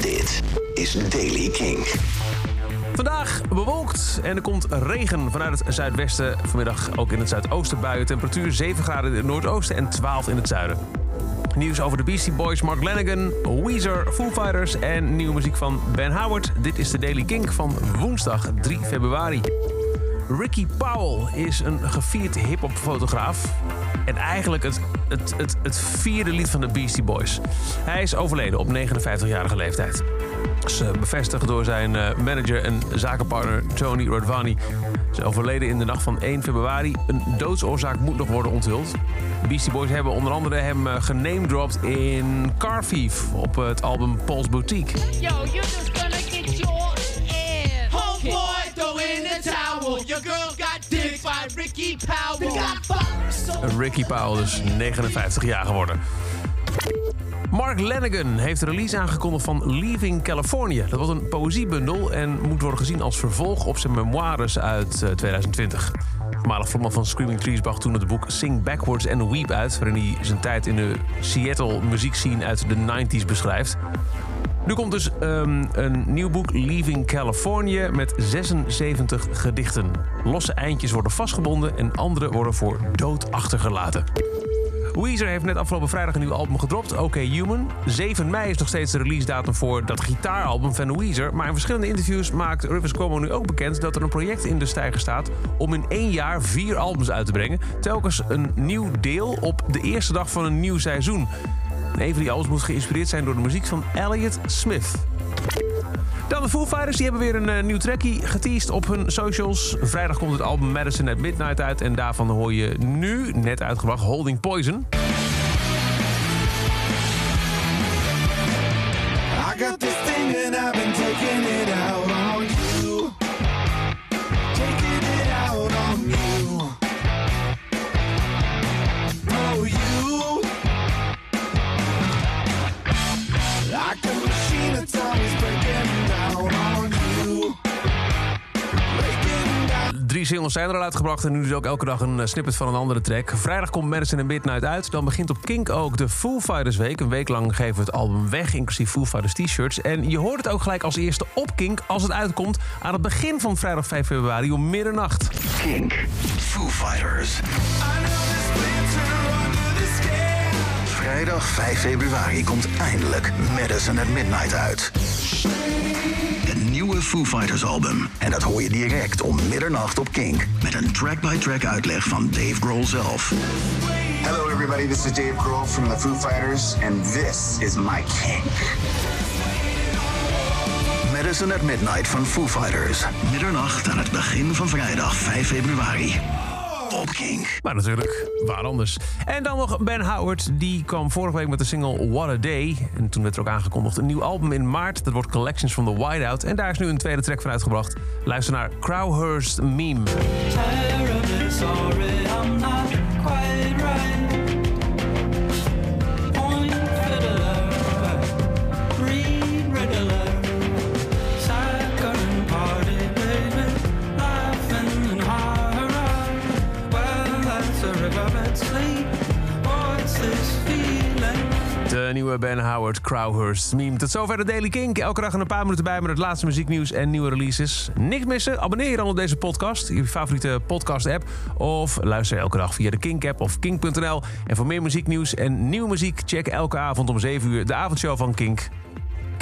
Dit is Daily King. Vandaag bewolkt en er komt regen vanuit het zuidwesten. Vanmiddag ook in het zuidoosten buien. Temperatuur 7 graden in het noordoosten en 12 in het zuiden. Nieuws over de Beastie Boys, Mark Lanigan, Weezer, Foo Fighters en nieuwe muziek van Ben Howard. Dit is de Daily Kink van woensdag 3 februari. Ricky Powell is een gevierd hip-hop fotograaf. En eigenlijk het, het, het, vierde lied van de Beastie Boys. Hij is overleden op 59-jarige leeftijd. eh, bevestigd door zijn eh, manager en zakenpartner Tony Rodvani. Ze overleden in de nacht van 1 februari. Een doodsoorzaak moet nog worden onthuld. Beastie Boys hebben onder andere hem uh, genamedropt in Car Thief op het album Paul's Boutique. Yo, you're just Ricky Powell. Ricky Powell is 59 jaar geworden. Mark Lanigan heeft de release aangekondigd van Leaving California. Dat was een poëziebundel en moet worden gezien als vervolg op zijn memoires uit uh, 2020. Voormalig frontman van Screaming Trees bracht toen het boek Sing Backwards and Weep uit... waarin hij zijn tijd in de Seattle muziekscene uit de 90s beschrijft. Nu komt dus um, een nieuw boek, Leaving California, met 76 gedichten. Losse eindjes worden vastgebonden en andere worden voor dood achtergelaten. Weezer heeft net afgelopen vrijdag een nieuw album gedropt, OK Human. 7 mei is nog steeds de release datum voor dat gitaaralbum van Weezer. Maar in verschillende interviews maakt Rivers Cuomo nu ook bekend dat er een project in de stijger staat om in één jaar vier albums uit te brengen. Telkens een nieuw deel op de eerste dag van een nieuw seizoen. En een van die albums moet geïnspireerd zijn door de muziek van Elliot Smith. Dan de Foo Fighters, die hebben weer een uh, nieuw trackie geteased op hun socials. Vrijdag komt het album Madison at Midnight uit en daarvan hoor je nu, net uitgebracht, Holding Poison. Drie singles zijn er al uitgebracht en nu is ook elke dag een eh, snippet van een andere track. Vrijdag komt Madison at Midnight uit. Dan begint op Kink ook de Foo Fighters Week. Een week lang geven we het album weg, inclusief Foo Fighters t-shirts. En je hoort het ook gelijk als eerste op Kink als het uitkomt... aan het begin van vrijdag 5 februari om middernacht. Kink. Foo Fighters. Vrijdag 5 februari komt eindelijk Madison at Midnight uit. Nieuwe Foo Fighters album. En dat hoor je direct om middernacht op Kink. Met een track-by-track uitleg van Dave Grohl zelf. Hello, everybody. This is Dave Grohl from the Foo Fighters, and this is my kink. Madison at Midnight van Foo Fighters. Middernacht aan het begin van vrijdag 5 februari. Op Kink. Maar natuurlijk, waar anders. En dan nog Ben Howard. Die kwam vorige week met de single What a Day. En toen werd er ook aangekondigd een nieuw album in maart. Dat wordt Collections from the Whiteout. En daar is nu een tweede track van uitgebracht. Luister naar Crowhurst Meme. De nieuwe Ben Howard Crowhurst meme. Tot zover de Daily Kink. Elke dag een paar minuten bij met het laatste muzieknieuws en nieuwe releases. Niks missen? Abonneer je dan op deze podcast, je favoriete podcast app. Of luister elke dag via de Kink app of kink.nl. En voor meer muzieknieuws en nieuwe muziek, check elke avond om 7 uur de avondshow van Kink.